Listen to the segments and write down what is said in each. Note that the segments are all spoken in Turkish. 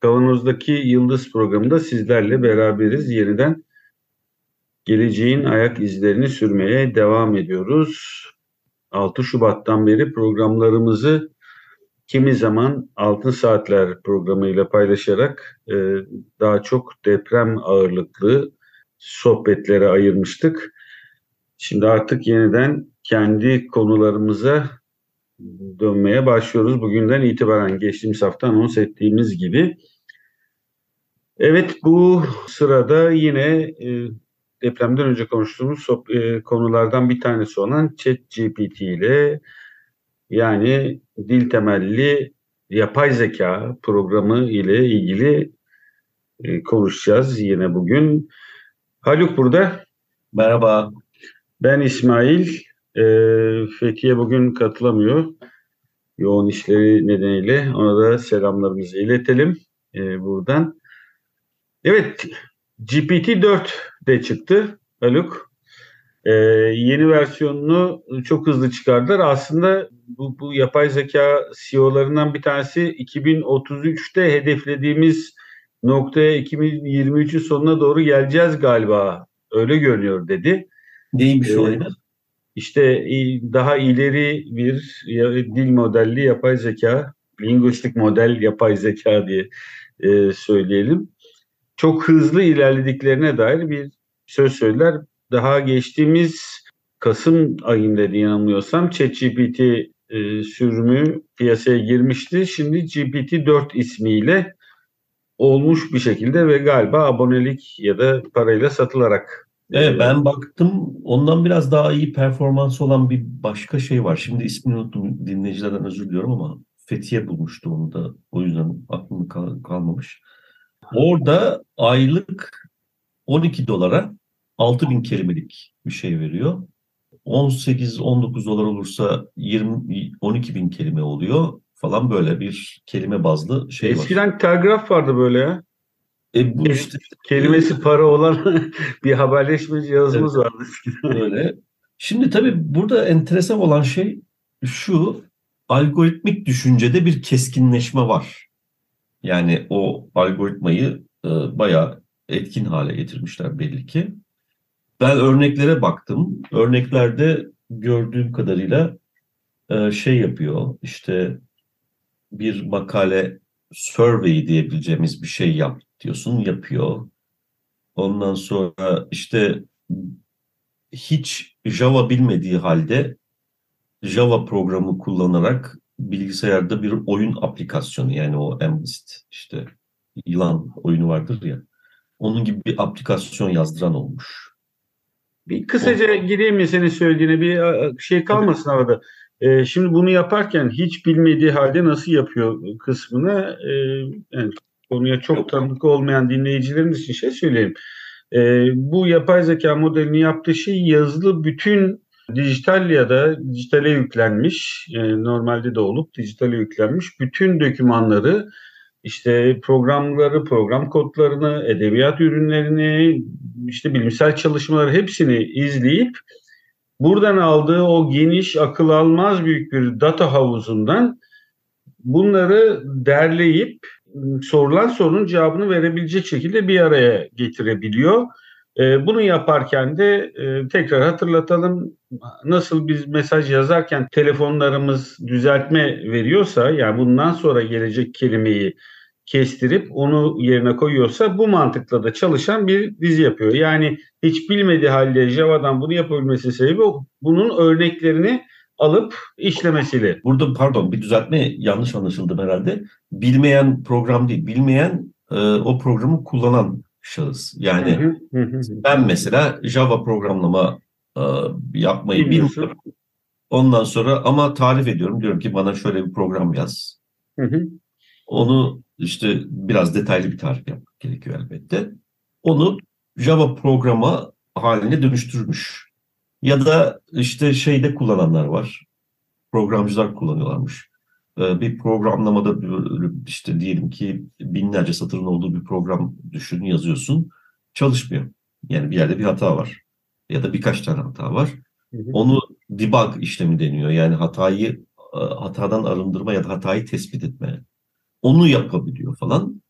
Kavanoz'daki Yıldız programında sizlerle beraberiz. Yeniden geleceğin ayak izlerini sürmeye devam ediyoruz. 6 Şubat'tan beri programlarımızı kimi zaman Altın Saatler programıyla paylaşarak e, daha çok deprem ağırlıklı sohbetlere ayırmıştık. Şimdi artık yeniden kendi konularımıza dönmeye başlıyoruz. Bugünden itibaren geçtiğimiz hafta anons ettiğimiz gibi. Evet bu sırada yine e, depremden önce konuştuğumuz e, konulardan bir tanesi olan ChatGPT ile yani dil temelli yapay zeka programı ile ilgili e, konuşacağız yine bugün. Haluk burada. Merhaba. Ben İsmail. E, Fethiye bugün katılamıyor. Yoğun işleri nedeniyle ona da selamlarımızı iletelim e, buradan. Evet, GPT-4 de çıktı Haluk. Ee, yeni versiyonunu çok hızlı çıkardılar. Aslında bu, bu yapay zeka CEO'larından bir tanesi 2033'te hedeflediğimiz noktaya 2023'ün sonuna doğru geleceğiz galiba. Öyle görünüyor dedi. Neymiş ee, o? İşte daha ileri bir dil modelli yapay zeka, linguistik model yapay zeka diye e, söyleyelim. Çok hızlı ilerlediklerine dair bir söz söyler. Daha geçtiğimiz Kasım ayında diye yanılmıyorsam ChatGPT e, sürümü piyasaya girmişti. Şimdi GPT-4 ismiyle olmuş bir şekilde ve galiba abonelik ya da parayla satılarak Evet ben baktım ondan biraz daha iyi performans olan bir başka şey var. Şimdi ismini unuttum dinleyicilerden özür diliyorum ama Fethiye bulmuştu onu da o yüzden aklımda kal- kalmamış. Orada aylık 12 dolara 6000 kelimelik bir şey veriyor. 18-19 dolar olursa 20 12 bin kelime oluyor falan böyle bir kelime bazlı şey Eskiden var. Eskiden telgraf vardı böyle ya. E bu işte kelimesi para olan bir haberleşme cihazımız evet, vardı eskiden. Öyle. Şimdi tabii burada enteresan olan şey şu algoritmik düşüncede bir keskinleşme var. Yani o algoritmayı e, bayağı etkin hale getirmişler belli ki. Ben örneklere baktım. Örneklerde gördüğüm kadarıyla e, şey yapıyor. İşte bir makale survey diyebileceğimiz bir şey yap diyorsun yapıyor. Ondan sonra işte hiç Java bilmediği halde Java programı kullanarak bilgisayarda bir oyun aplikasyonu yani o Amlist işte yılan oyunu vardır ya onun gibi bir aplikasyon yazdıran olmuş. Bir kısaca gireyim mi senin söylediğine bir şey kalmasın arada. Ee, şimdi bunu yaparken hiç bilmediği halde nasıl yapıyor kısmını e, yani konuya çok tanıdık olmayan dinleyicilerimiz için şey söyleyeyim. E, bu yapay zeka modelini yaptığı şey yazılı bütün dijital ya da dijitale yüklenmiş, e, normalde de olup dijitale yüklenmiş bütün dokümanları işte programları, program kodlarını, edebiyat ürünlerini, işte bilimsel çalışmaları hepsini izleyip buradan aldığı o geniş, akıl almaz büyük bir data havuzundan bunları derleyip sorulan sorunun cevabını verebilecek şekilde bir araya getirebiliyor. E, bunu yaparken de e, tekrar hatırlatalım nasıl biz mesaj yazarken telefonlarımız düzeltme veriyorsa yani bundan sonra gelecek kelimeyi kestirip onu yerine koyuyorsa bu mantıkla da çalışan bir dizi yapıyor. Yani hiç bilmediği halde Java'dan bunu yapabilmesi sebebi bunun örneklerini alıp işlemesiyle. Burada pardon bir düzeltme yanlış anlaşıldı herhalde. Bilmeyen program değil, bilmeyen e, o programı kullanan şahıs. Yani ben mesela Java programlama e, yapmayı bilmiyorum. Ondan sonra ama tarif ediyorum. Diyorum ki bana şöyle bir program yaz. Onu işte biraz detaylı bir tarif yapmak gerekiyor elbette. Onu Java programa haline dönüştürmüş. Ya da işte şeyde kullananlar var. Programcılar kullanıyorlarmış. Ee, bir programlamada işte diyelim ki binlerce satırın olduğu bir program düşün yazıyorsun. Çalışmıyor. Yani bir yerde bir hata var. Ya da birkaç tane hata var. Onu debug işlemi deniyor. Yani hatayı e, hatadan arındırma ya da hatayı tespit etme. Onu yapabiliyor falan.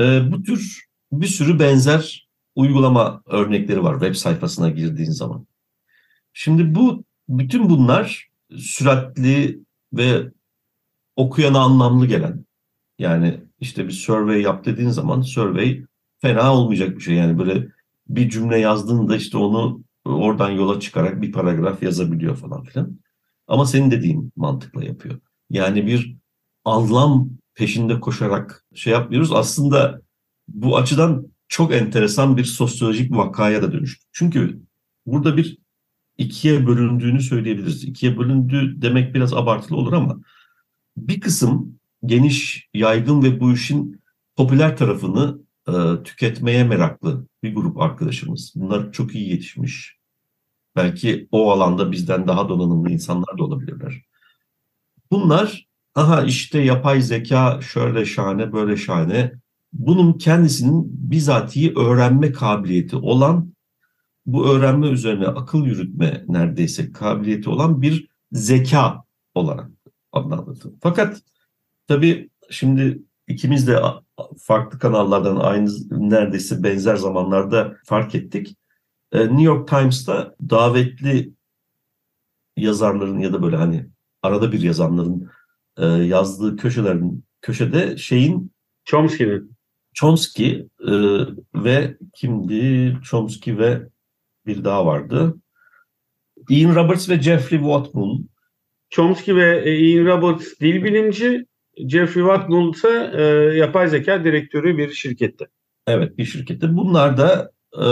Ee, bu tür bir sürü benzer uygulama örnekleri var web sayfasına girdiğin zaman. Şimdi bu bütün bunlar süratli ve okuyana anlamlı gelen. Yani işte bir survey yap dediğin zaman survey fena olmayacak bir şey. Yani böyle bir cümle yazdığında işte onu oradan yola çıkarak bir paragraf yazabiliyor falan filan. Ama senin dediğin mantıkla yapıyor. Yani bir anlam peşinde koşarak şey yapmıyoruz. Aslında bu açıdan çok enteresan bir sosyolojik vakaya da dönüştü. Çünkü burada bir ikiye bölündüğünü söyleyebiliriz. İkiye bölündü demek biraz abartılı olur ama bir kısım geniş, yaygın ve bu işin popüler tarafını e, tüketmeye meraklı bir grup arkadaşımız. Bunlar çok iyi yetişmiş. Belki o alanda bizden daha donanımlı insanlar da olabilirler. Bunlar aha işte yapay zeka şöyle şahane böyle şahane. Bunun kendisinin bizatihi öğrenme kabiliyeti olan bu öğrenme üzerine akıl yürütme neredeyse kabiliyeti olan bir zeka olarak adlandırdım. Fakat tabii şimdi ikimiz de farklı kanallardan aynı neredeyse benzer zamanlarda fark ettik. Ee, New York Times'ta davetli yazarların ya da böyle hani arada bir yazanların e, yazdığı köşelerin köşede şeyin Chomsky'nin Chomsky e, ve kimdi? Chomsky ve bir daha vardı. Ian Roberts ve Jeffrey Whatmull. Chomsky ve e, Ian Roberts dil bilimci, Jeffrey Whatmull ise e, yapay zeka direktörü bir şirkette. Evet bir şirkette. Bunlar da e,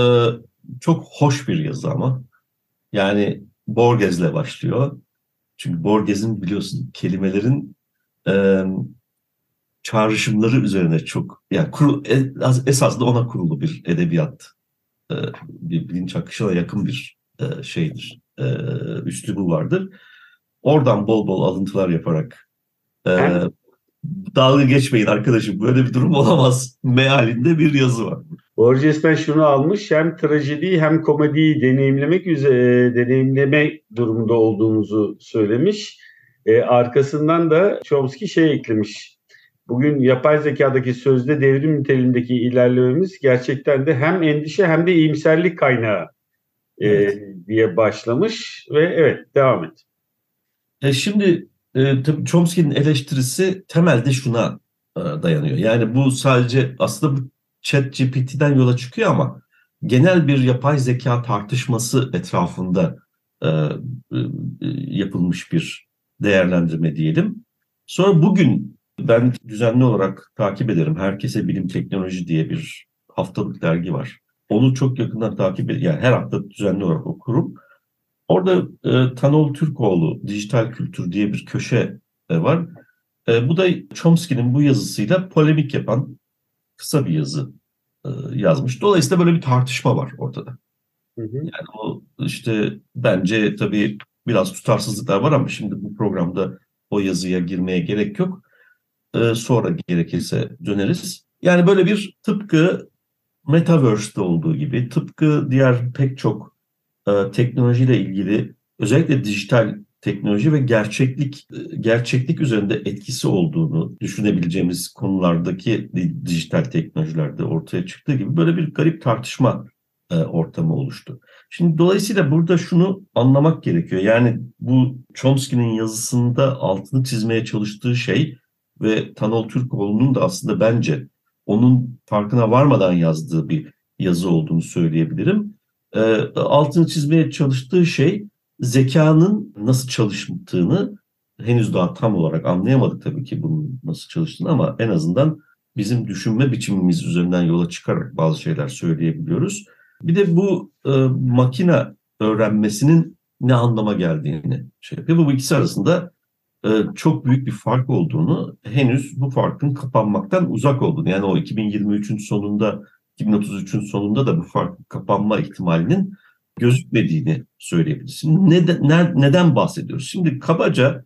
çok hoş bir yazı ama. Yani Borges'le başlıyor. Çünkü Borges'in biliyorsun kelimelerin e, çağrışımları üzerine çok yani kuru, e, esasında ona kurulu bir edebiyat bir bilinç akışına yakın bir e, şeydir. E, üslubu vardır. Oradan bol bol alıntılar yaparak e, dalga geçmeyin arkadaşım böyle bir durum olamaz mealinde bir yazı var. Borges'ten şunu almış hem trajediyi hem komediyi deneyimlemek üzere deneyimleme durumunda olduğumuzu söylemiş. E, arkasından da Chomsky şey eklemiş. Bugün yapay zekadaki sözde devrim niteliğindeki ilerlememiz gerçekten de hem endişe hem de iyimserlik kaynağı e, evet. diye başlamış ve evet devam et. E şimdi e, tabii Chomsky'nin eleştirisi temelde şuna e, dayanıyor. Yani bu sadece aslında bu chat GPT'den yola çıkıyor ama genel bir yapay zeka tartışması etrafında e, e, yapılmış bir değerlendirme diyelim. Sonra bugün ben düzenli olarak takip ederim. Herkese Bilim Teknoloji diye bir haftalık dergi var. Onu çok yakından takip ederim. Yani her hafta düzenli olarak okurum. Orada e, Tanol Türkoğlu Dijital Kültür diye bir köşe e, var. E, bu da Chomsky'nin bu yazısıyla polemik yapan kısa bir yazı e, yazmış. Dolayısıyla böyle bir tartışma var ortada. Hı hı. Yani o işte bence tabii biraz tutarsızlıklar var ama şimdi bu programda o yazıya girmeye gerek yok. E, sonra gerekirse döneriz. Yani böyle bir tıpkı Metaverse'de olduğu gibi, tıpkı diğer pek çok e, teknolojiyle ilgili özellikle dijital teknoloji ve gerçeklik e, gerçeklik üzerinde etkisi olduğunu düşünebileceğimiz konulardaki dijital teknolojilerde ortaya çıktığı gibi böyle bir garip tartışma e, ortamı oluştu. Şimdi dolayısıyla burada şunu anlamak gerekiyor. Yani bu Chomsky'nin yazısında altını çizmeye çalıştığı şey ve Tanol Türkoğlu'nun da aslında bence onun farkına varmadan yazdığı bir yazı olduğunu söyleyebilirim. E, altını çizmeye çalıştığı şey zekanın nasıl çalıştığını henüz daha tam olarak anlayamadık tabii ki bunun nasıl çalıştığını ama en azından bizim düşünme biçimimiz üzerinden yola çıkarak bazı şeyler söyleyebiliyoruz. Bir de bu e, makine öğrenmesinin ne anlama geldiğini şey yapıyor. Bu ikisi arasında çok büyük bir fark olduğunu, henüz bu farkın kapanmaktan uzak olduğunu, yani o 2023'ün sonunda, 2033'ün sonunda da bu fark kapanma ihtimalinin gözükmediğini söyleyebiliriz. Neden, neden bahsediyoruz? Şimdi kabaca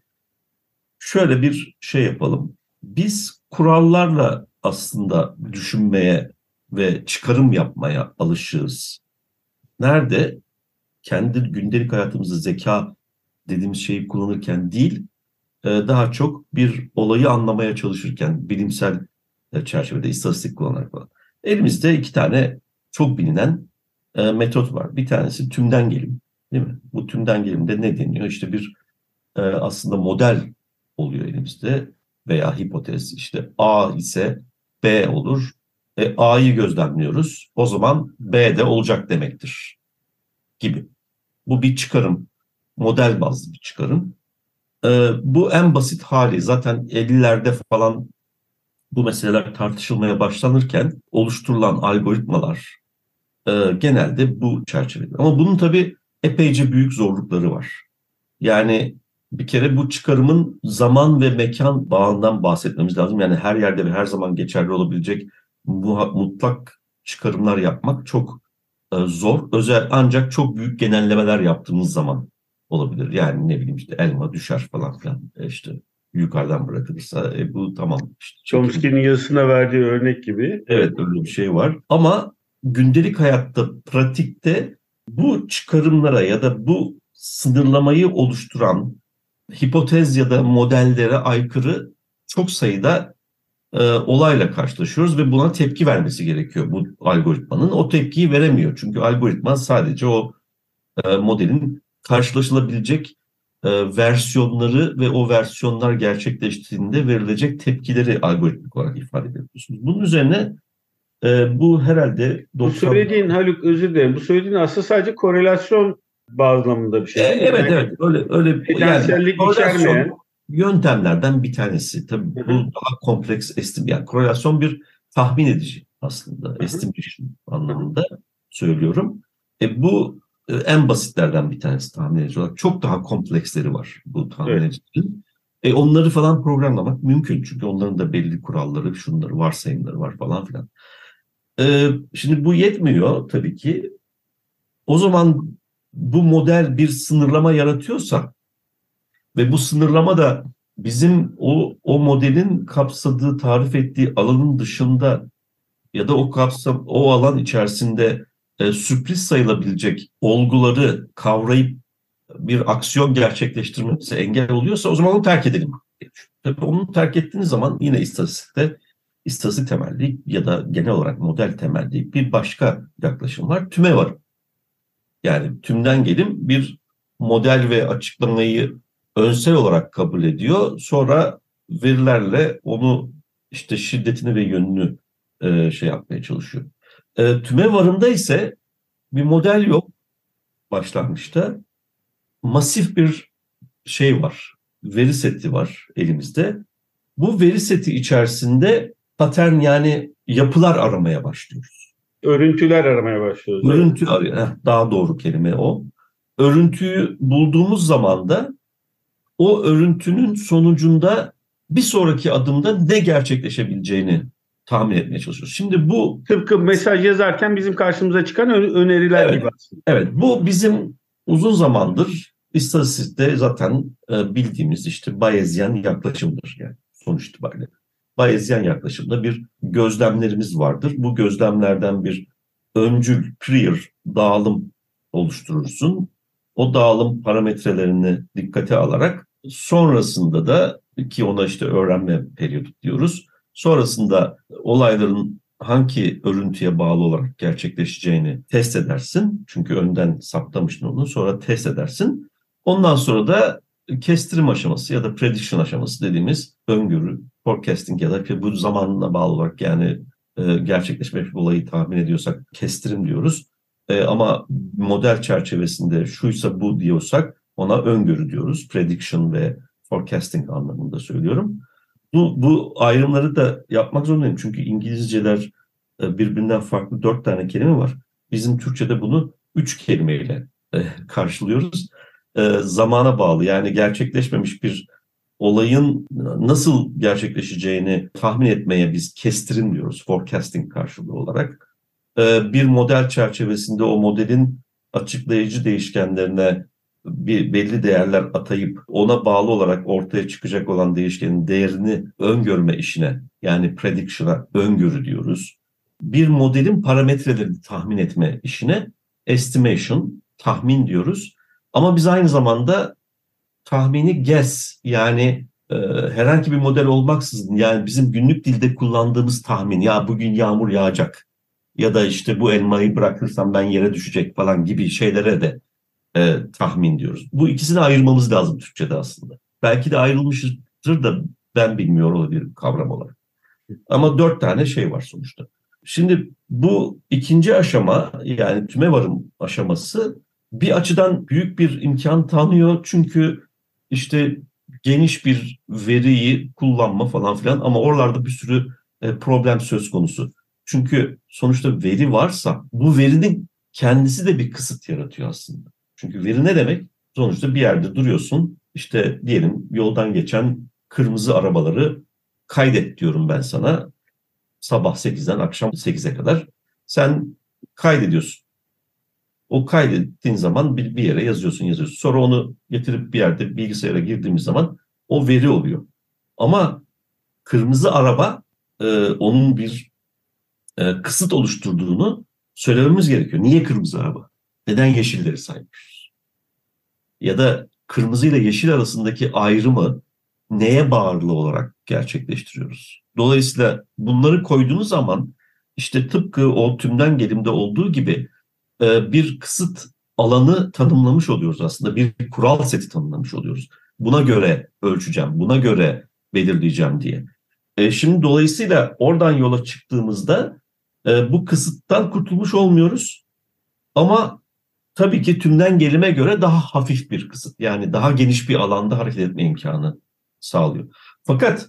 şöyle bir şey yapalım. Biz kurallarla aslında düşünmeye ve çıkarım yapmaya alışığız. Nerede? Kendi gündelik hayatımızda zeka dediğimiz şeyi kullanırken değil, e, daha çok bir olayı anlamaya çalışırken bilimsel e, çerçevede istatistik kullanarak falan. Elimizde iki tane çok bilinen e, metot var. Bir tanesi tümden gelim. Değil mi? Bu tümden gelimde ne deniyor? İşte bir aslında model oluyor elimizde veya hipotez. İşte A ise B olur. E, A'yı gözlemliyoruz. O zaman B de olacak demektir. Gibi. Bu bir çıkarım. Model bazlı bir çıkarım. E, bu en basit hali. Zaten 50'lerde falan bu meseleler tartışılmaya başlanırken oluşturulan algoritmalar e, genelde bu çerçevede. Ama bunun tabii epeyce büyük zorlukları var. Yani bir kere bu çıkarımın zaman ve mekan bağından bahsetmemiz lazım. Yani her yerde ve her zaman geçerli olabilecek mutlak çıkarımlar yapmak çok e, zor. Özel ancak çok büyük genellemeler yaptığımız zaman olabilir. Yani ne bileyim işte elma düşer falan filan e işte yukarıdan bırakılırsa e, bu tamam. İşte Chomsky'nin yazısına verdiği örnek gibi. Evet öyle bir şey var. Ama gündelik hayatta, pratikte bu çıkarımlara ya da bu sınırlamayı oluşturan hipotez ya da modellere aykırı çok sayıda e, olayla karşılaşıyoruz ve buna tepki vermesi gerekiyor bu algoritmanın. O tepkiyi veremiyor çünkü algoritma sadece o e, modelin karşılaşılabilecek e, versiyonları ve o versiyonlar gerçekleştiğinde verilecek tepkileri algoritmik olarak ifade ediyorsunuz. Bunun üzerine e, bu herhalde... 90... Bu söylediğin Haluk özür dilerim. Bu söylediğin aslında sadece korelasyon bağlamında bir şey. E, evet yani, evet öyle öyle yani, içermeyen yöntemlerden bir tanesi. Tabii Hı-hı. bu daha kompleks estim yani korelasyon bir tahmin edici aslında estimation anlamında söylüyorum. E, bu en basitlerden bir tanesi tahmin edici olarak. Çok daha kompleksleri var bu tahmin evet. E, onları falan programlamak mümkün çünkü onların da belli kuralları, şunları, varsayımları var falan filan. E, şimdi bu yetmiyor tabii ki. O zaman bu model bir sınırlama yaratıyorsa ve bu sınırlama da bizim o, o modelin kapsadığı, tarif ettiği alanın dışında ya da o kapsam o alan içerisinde e, sürpriz sayılabilecek olguları kavrayıp bir aksiyon gerçekleştirmemize engel oluyorsa o zaman onu terk edelim. Tabii onu terk ettiğiniz zaman yine istatistikte istatistik temelli ya da genel olarak model temelli bir başka yaklaşım var. Tüme var. Yani tümden gelim bir model ve açıklamayı önsel olarak kabul ediyor. Sonra verilerle onu işte şiddetini ve yönünü e, şey yapmaya çalışıyor. E, tüme varımda ise bir model yok başlangıçta. Masif bir şey var. Veri seti var elimizde. Bu veri seti içerisinde patern yani yapılar aramaya başlıyoruz. Örüntüler aramaya başlıyoruz. Örüntü daha doğru kelime o. Örüntüyü bulduğumuz zaman da o örüntünün sonucunda bir sonraki adımda ne gerçekleşebileceğini tahmin etmeye çalışıyoruz. Şimdi bu tıpkı mesaj yazarken bizim karşımıza çıkan öneriler evet, gibi aslında. Evet, bu bizim uzun zamandır istatistikte zaten e, bildiğimiz işte Bayezyen yaklaşımdır yani sonuç itibariyle. Bayezyen yaklaşımda bir gözlemlerimiz vardır. Bu gözlemlerden bir öncül, prior dağılım oluşturursun. O dağılım parametrelerini dikkate alarak sonrasında da ki ona işte öğrenme periyodu diyoruz. Sonrasında olayların hangi örüntüye bağlı olarak gerçekleşeceğini test edersin. Çünkü önden saptamıştın onu sonra test edersin. Ondan sonra da kestirim aşaması ya da prediction aşaması dediğimiz öngörü, forecasting ya da bu zamanına bağlı olarak yani e, gerçekleşmiş bir olayı tahmin ediyorsak kestirim diyoruz. E, ama model çerçevesinde şuysa bu diyorsak ona öngörü diyoruz. Prediction ve forecasting anlamında söylüyorum. Bu, bu ayrımları da yapmak zorundayım. Çünkü İngilizceler e, birbirinden farklı dört tane kelime var. Bizim Türkçe'de bunu üç kelimeyle e, karşılıyoruz. E, zamana bağlı yani gerçekleşmemiş bir olayın nasıl gerçekleşeceğini tahmin etmeye biz kestirim diyoruz forecasting karşılığı olarak. Bir model çerçevesinde o modelin açıklayıcı değişkenlerine bir belli değerler atayıp ona bağlı olarak ortaya çıkacak olan değişkenin değerini öngörme işine yani prediction'a öngörü diyoruz. Bir modelin parametrelerini tahmin etme işine estimation, tahmin diyoruz. Ama biz aynı zamanda tahmini guess yani e, herhangi bir model olmaksızın yani bizim günlük dilde kullandığımız tahmin ya bugün yağmur yağacak ya da işte bu elmayı bırakırsam ben yere düşecek falan gibi şeylere de e, tahmin diyoruz. Bu ikisini ayırmamız lazım Türkçe'de aslında. Belki de ayrılmıştır da ben bilmiyor olabilirim kavram olarak. Ama dört tane şey var sonuçta. Şimdi bu ikinci aşama yani tüme varım aşaması bir açıdan büyük bir imkan tanıyor. Çünkü işte geniş bir veriyi kullanma falan filan ama oralarda bir sürü e, problem söz konusu. Çünkü sonuçta veri varsa bu verinin kendisi de bir kısıt yaratıyor aslında. Çünkü veri ne demek? Sonuçta bir yerde duruyorsun. İşte diyelim yoldan geçen kırmızı arabaları kaydet diyorum ben sana. Sabah 8'den akşam 8'e kadar. Sen kaydediyorsun. O kaydettiğin zaman bir, bir yere yazıyorsun yazıyorsun. Sonra onu getirip bir yerde bilgisayara girdiğimiz zaman o veri oluyor. Ama kırmızı araba e, onun bir e, kısıt oluşturduğunu söylememiz gerekiyor. Niye kırmızı araba? Neden yeşilleri saymışız? Ya da kırmızı ile yeşil arasındaki ayrımı neye bağırlı olarak gerçekleştiriyoruz? Dolayısıyla bunları koyduğunuz zaman işte tıpkı o tümden gelimde olduğu gibi e, bir kısıt alanı tanımlamış oluyoruz aslında. Bir kural seti tanımlamış oluyoruz. Buna göre ölçeceğim, buna göre belirleyeceğim diye. E, şimdi dolayısıyla oradan yola çıktığımızda e, bu kısıttan kurtulmuş olmuyoruz. Ama tabii ki tümden gelime göre daha hafif bir kısıt. Yani daha geniş bir alanda hareket etme imkanı sağlıyor. Fakat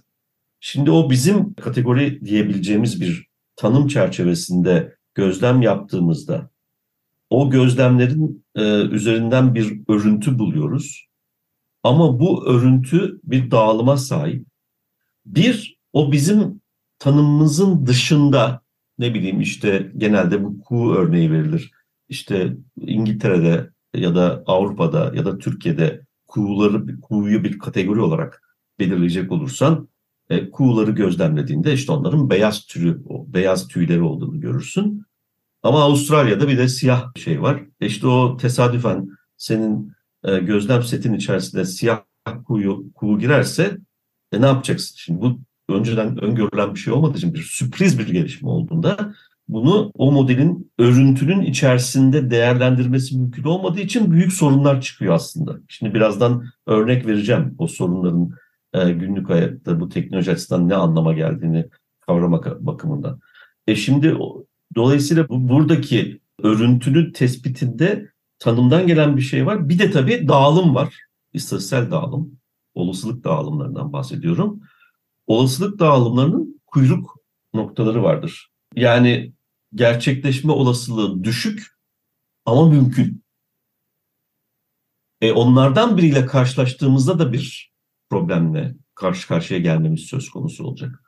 şimdi o bizim kategori diyebileceğimiz bir tanım çerçevesinde gözlem yaptığımızda o gözlemlerin e, üzerinden bir örüntü buluyoruz. Ama bu örüntü bir dağılıma sahip. Bir, o bizim tanımımızın dışında ne bileyim işte genelde bu Q örneği verilir. İşte İngiltere'de ya da Avrupa'da ya da Türkiye'de Q'ları, Q'yu bir kategori olarak belirleyecek olursan e, Q'ları gözlemlediğinde işte onların beyaz türü, beyaz tüyleri olduğunu görürsün. Ama Avustralya'da bir de siyah şey var. E işte o tesadüfen senin e, gözlem setin içerisinde siyah kuyu, kuğu girerse e, ne yapacaksın? Şimdi bu önceden öngörülen bir şey olmadığı için bir sürpriz bir gelişme olduğunda bunu o modelin örüntünün içerisinde değerlendirmesi mümkün olmadığı için büyük sorunlar çıkıyor aslında. Şimdi birazdan örnek vereceğim o sorunların e, günlük hayatta bu teknoloji açısından ne anlama geldiğini kavrama bakımından. E şimdi dolayısıyla bu, buradaki örüntünün tespitinde tanımdan gelen bir şey var. Bir de tabii dağılım var. İstatistiksel dağılım. Olasılık dağılımlarından bahsediyorum olasılık dağılımlarının kuyruk noktaları vardır. Yani gerçekleşme olasılığı düşük ama mümkün. E onlardan biriyle karşılaştığımızda da bir problemle karşı karşıya gelmemiz söz konusu olacak.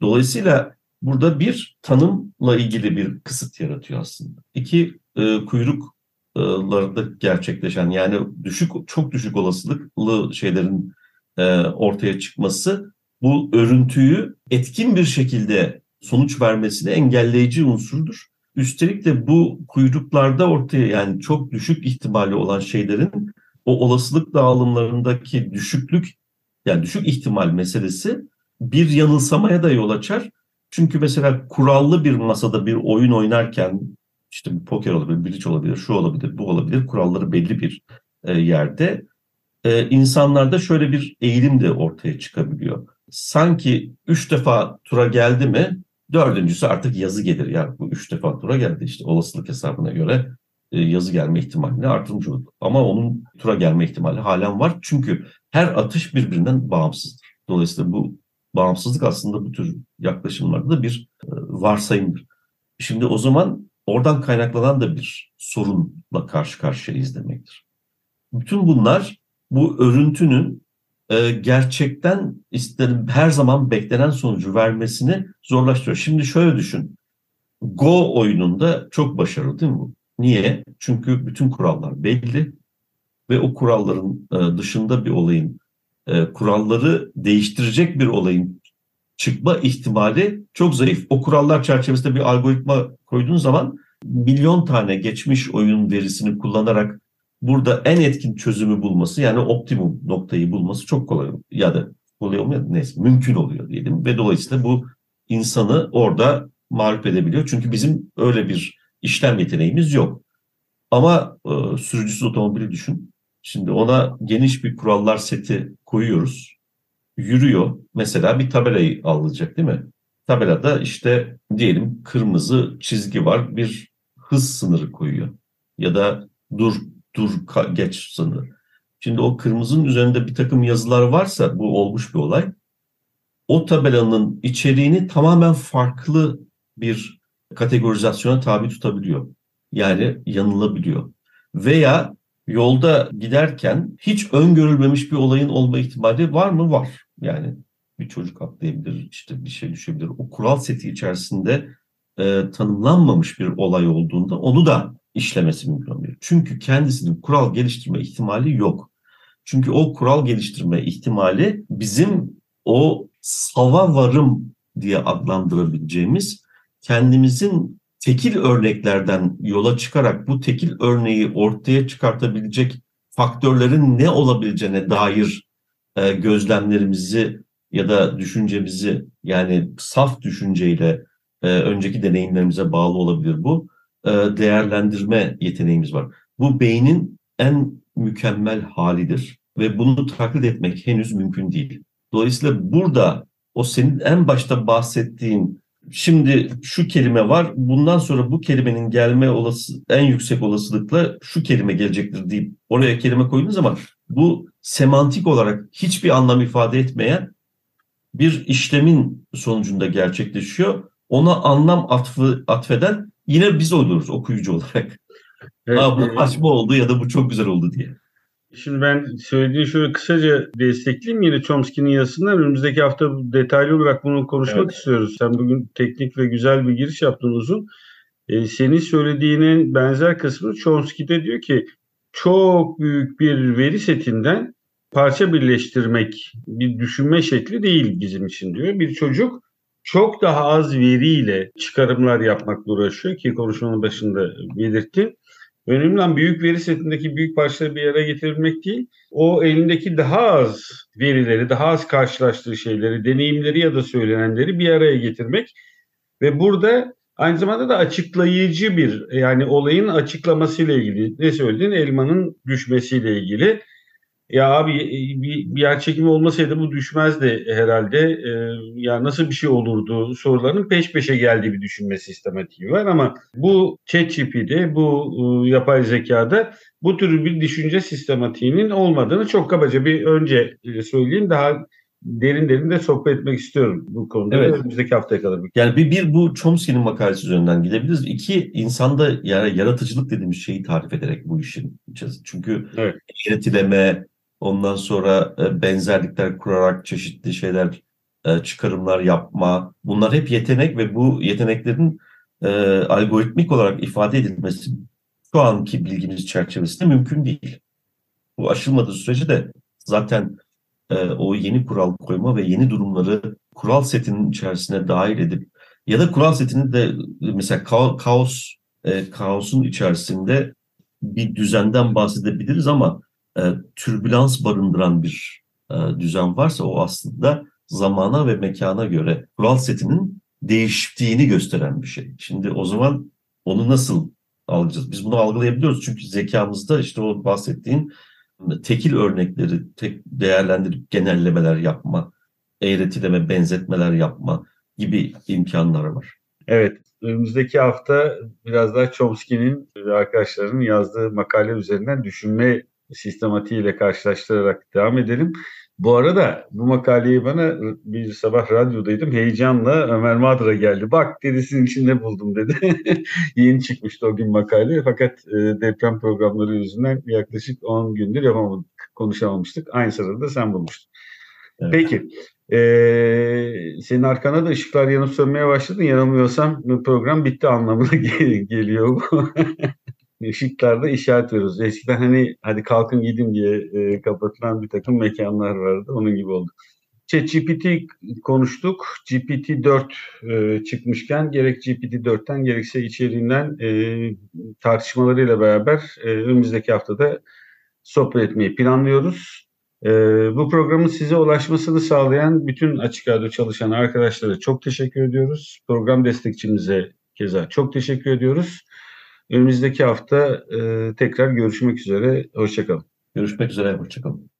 Dolayısıyla burada bir tanımla ilgili bir kısıt yaratıyor aslında. İki e, kuyruklarda gerçekleşen yani düşük çok düşük olasılıklı şeylerin e, ortaya çıkması bu örüntüyü etkin bir şekilde sonuç vermesini engelleyici unsurdur. Üstelik de bu kuyruklarda ortaya yani çok düşük ihtimali olan şeylerin o olasılık dağılımlarındaki düşüklük yani düşük ihtimal meselesi bir yanılsamaya da yol açar. Çünkü mesela kurallı bir masada bir oyun oynarken işte poker olabilir, bridge olabilir, şu olabilir, bu olabilir. Kuralları belli bir e, yerde. E, insanlarda şöyle bir eğilim de ortaya çıkabiliyor sanki üç defa tura geldi mi dördüncüsü artık yazı gelir. Yani bu üç defa tura geldi işte olasılık hesabına göre e, yazı gelme ihtimalini artırmış olduk. Ama onun tura gelme ihtimali halen var. Çünkü her atış birbirinden bağımsızdır. Dolayısıyla bu bağımsızlık aslında bu tür yaklaşımlarda da bir e, varsayımdır. Şimdi o zaman oradan kaynaklanan da bir sorunla karşı karşıyayız demektir. Bütün bunlar bu örüntünün e, gerçekten isterim her zaman beklenen sonucu vermesini zorlaştırıyor. Şimdi şöyle düşün. Go oyununda çok başarılı değil mi bu? Niye? Çünkü bütün kurallar belli ve o kuralların e, dışında bir olayın e, kuralları değiştirecek bir olayın çıkma ihtimali çok zayıf. O kurallar çerçevesinde bir algoritma koyduğun zaman milyon tane geçmiş oyun verisini kullanarak burada en etkin çözümü bulması yani optimum noktayı bulması çok kolay ya da kolay olmuyor neyse mümkün oluyor diyelim ve dolayısıyla bu insanı orada mağlup edebiliyor. Çünkü bizim öyle bir işlem yeteneğimiz yok. Ama e, sürücüsüz otomobili düşün. Şimdi ona geniş bir kurallar seti koyuyoruz. Yürüyor. Mesela bir tabelayı alacak değil mi? Tabelada işte diyelim kırmızı çizgi var. Bir hız sınırı koyuyor. Ya da dur dur geç sınırı. Şimdi o kırmızının üzerinde bir takım yazılar varsa bu olmuş bir olay. O tabelanın içeriğini tamamen farklı bir kategorizasyona tabi tutabiliyor. Yani yanılabiliyor. Veya yolda giderken hiç öngörülmemiş bir olayın olma ihtimali var mı? Var. Yani bir çocuk atlayabilir, işte bir şey düşebilir. O kural seti içerisinde e, tanımlanmamış bir olay olduğunda onu da işlemesi mümkün olmuyor. Çünkü kendisinin kural geliştirme ihtimali yok. Çünkü o kural geliştirme ihtimali bizim o sava varım diye adlandırabileceğimiz kendimizin tekil örneklerden yola çıkarak bu tekil örneği ortaya çıkartabilecek faktörlerin ne olabileceğine dair e, gözlemlerimizi ya da düşüncemizi yani saf düşünceyle e, önceki deneyimlerimize bağlı olabilir bu. E, değerlendirme yeteneğimiz var. Bu beynin en mükemmel halidir ve bunu taklit etmek henüz mümkün değil. Dolayısıyla burada o senin en başta bahsettiğin şimdi şu kelime var bundan sonra bu kelimenin gelme olası en yüksek olasılıkla şu kelime gelecektir deyip oraya kelime koyduğunuz zaman bu semantik olarak hiçbir anlam ifade etmeyen bir işlemin sonucunda gerçekleşiyor. Ona anlam atfı, atfeden yine biz oluyoruz okuyucu olarak. Evet, ha, bu evet. saçma oldu ya da bu çok güzel oldu diye. Şimdi ben söylediğin şöyle kısaca destekleyeyim yine Chomsky'nin yazısından. Önümüzdeki hafta detaylı olarak bunu konuşmak evet. istiyoruz. Sen bugün teknik ve güzel bir giriş yaptın uzun. Ee, senin söylediğinin benzer kısmı Chomsky'de diyor ki çok büyük bir veri setinden parça birleştirmek bir düşünme şekli değil bizim için diyor. Bir çocuk çok daha az veriyle çıkarımlar yapmakla uğraşıyor ki konuşmanın başında belirttim. Önemli olan büyük veri setindeki büyük parçaları bir araya getirmek değil. O elindeki daha az verileri, daha az karşılaştığı şeyleri, deneyimleri ya da söylenenleri bir araya getirmek. Ve burada aynı zamanda da açıklayıcı bir yani olayın açıklamasıyla ilgili. Ne söyledin? Elmanın düşmesiyle ilgili. Ya abi bir, bir yer çekimi olmasaydı bu düşmezdi herhalde. Ee, ya nasıl bir şey olurdu soruların peş peşe geldiği bir düşünme sistematiği var ama bu ChatGPT'de bu e, yapay zekada bu tür bir düşünce sistematiğinin olmadığını çok kabaca bir önce e, söyleyeyim. Daha derin derin de sohbet etmek istiyorum bu konuda. Evet. Önümüzdeki haftaya kadar. Yani bir, bir bu Chomsky'nin makalesi üzerinden gidebiliriz. İki insanda yani yaratıcılık dediğimiz şeyi tarif ederek bu işin. Çünkü evet. yönetileme, Ondan sonra e, benzerlikler kurarak çeşitli şeyler e, çıkarımlar yapma. Bunlar hep yetenek ve bu yeteneklerin e, algoritmik olarak ifade edilmesi şu anki bilgimiz çerçevesinde mümkün değil. Bu aşılmadığı sürece de zaten o yeni kural koyma ve yeni durumları kural setinin içerisine dahil edip ya da kural setini de mesela kaos kaosun içerisinde bir düzenden bahsedebiliriz ama e, türbülans barındıran bir e, düzen varsa o aslında zamana ve mekana göre kural setinin değiştiğini gösteren bir şey. Şimdi o zaman onu nasıl alacağız? Biz bunu algılayabiliyoruz çünkü zekamızda işte o bahsettiğin tekil örnekleri tek değerlendirip genellemeler yapma, eğretileme, benzetmeler yapma gibi imkanlar var. Evet, önümüzdeki hafta biraz daha Chomsky'nin ve arkadaşlarının yazdığı makale üzerinden düşünme sistematiğiyle karşılaştırarak devam edelim. Bu arada bu makaleyi bana bir sabah radyodaydım. Heyecanla Ömer Madra geldi. Bak dedisinin içinde buldum dedi. Yeni çıkmıştı o gün makale. Fakat e, deprem programları yüzünden yaklaşık 10 gündür yapamadık, konuşamamıştık. Aynı sırada da sen bulmuştun. Evet. Peki. Ee, senin arkana da ışıklar yanıp sönmeye başladı. Yanılmıyorsam program bitti anlamına gel- geliyor bu. Işıklarda işaret veriyoruz. Eskiden hani hadi kalkın gidin diye e, kapatılan bir takım mekanlar vardı. Onun gibi oldu. ChatGPT konuştuk. GPT-4 e, çıkmışken gerek GPT-4'ten gerekse içeriğinden e, tartışmalarıyla beraber e, önümüzdeki haftada sohbet etmeyi planlıyoruz. E, bu programın size ulaşmasını sağlayan bütün Açık Radyo çalışan arkadaşlara çok teşekkür ediyoruz. Program destekçimize keza çok teşekkür ediyoruz. Önümüzdeki hafta e, tekrar görüşmek üzere. Hoşçakalın. Görüşmek üzere. Hoşçakalın.